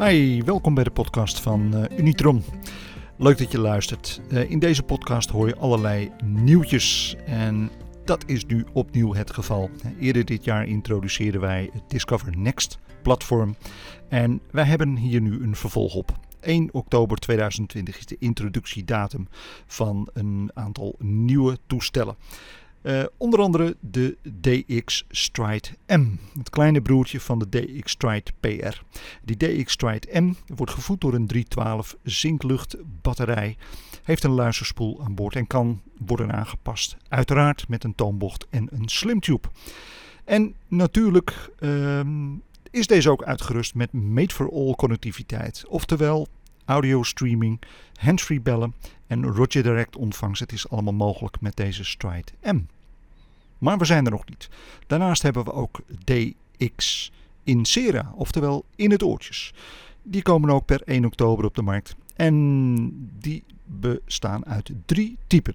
Hi, welkom bij de podcast van uh, Unitron. Leuk dat je luistert. Uh, in deze podcast hoor je allerlei nieuwtjes en dat is nu opnieuw het geval. Eerder dit jaar introduceerden wij het Discover Next platform en wij hebben hier nu een vervolg op. 1 oktober 2020 is de introductiedatum van een aantal nieuwe toestellen. Uh, onder andere de DX Stride M, het kleine broertje van de DX Stride PR. Die DX Stride M wordt gevoed door een 312 zinklucht batterij, heeft een luisterspoel aan boord en kan worden aangepast. Uiteraard met een toonbocht en een slimtube. En natuurlijk uh, is deze ook uitgerust met Made for All connectiviteit, oftewel audio streaming, handsfree bellen en Roger Direct ontvangst. Het is allemaal mogelijk met deze Stride M. Maar we zijn er nog niet. Daarnaast hebben we ook DX in Sera, oftewel in het oortjes. Die komen ook per 1 oktober op de markt. En die bestaan uit drie typen.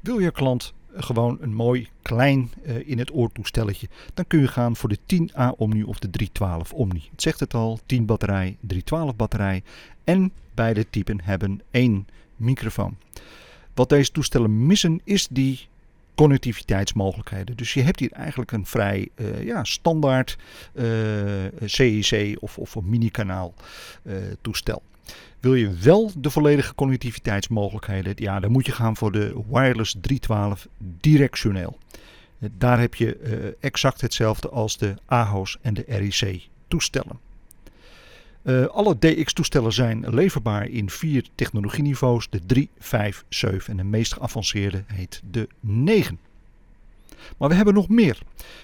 Wil je klant gewoon een mooi klein uh, in het oortoestelletje, dan kun je gaan voor de 10A Omni of de 312 Omni. Het zegt het al, 10 batterij, 312 batterij en beide typen hebben één microfoon. Wat deze toestellen missen is die connectiviteitsmogelijkheden. Dus je hebt hier eigenlijk een vrij uh, ja, standaard uh, eh, CEC of, of een mini-kanaal uh, toestel. Wil je wel de volledige connectiviteitsmogelijkheden, ja, dan moet je gaan voor de wireless 312 directioneel. Daar heb je exact hetzelfde als de AHOS en de RIC toestellen. Uh, alle DX-toestellen zijn leverbaar in vier technologieniveaus: de 3, 5, 7 en de meest geavanceerde heet de 9. Maar we hebben nog meer.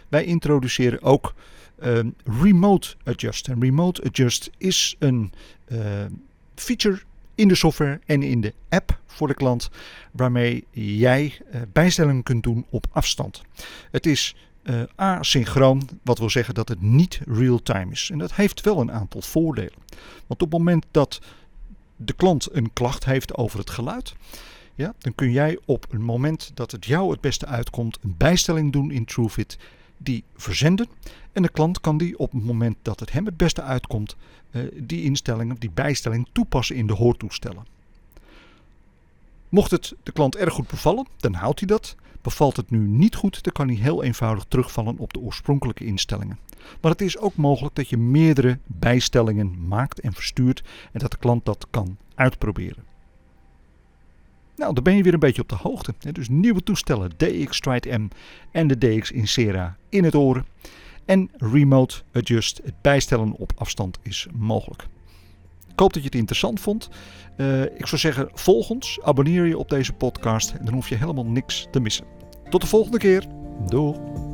Wij introduceren ook uh, Remote Adjust. En Remote Adjust is een uh, feature in de software en in de app voor de klant waarmee jij uh, bijstellingen kunt doen op afstand. Het is uh, asynchroon, wat wil zeggen dat het niet real-time is. En dat heeft wel een aantal voordelen. Want op het moment dat de klant een klacht heeft over het geluid, ja, dan kun jij op een moment dat het jou het beste uitkomt een bijstelling doen in TrueFit, die verzenden. En de klant kan die op het moment dat het hem het beste uitkomt, uh, die instelling of die bijstelling toepassen in de hoortoestellen. Mocht het de klant erg goed bevallen, dan houdt hij dat. Bevalt het nu niet goed, dan kan hij heel eenvoudig terugvallen op de oorspronkelijke instellingen. Maar het is ook mogelijk dat je meerdere bijstellingen maakt en verstuurt en dat de klant dat kan uitproberen. Nou, dan ben je weer een beetje op de hoogte. Dus nieuwe toestellen, DX Stride M en de DX Insera in het oren. En remote adjust, het bijstellen op afstand is mogelijk. Ik hoop dat je het interessant vond. Uh, ik zou zeggen, volg ons, abonneer je op deze podcast dan hoef je helemaal niks te missen. Tot de volgende keer. Doei.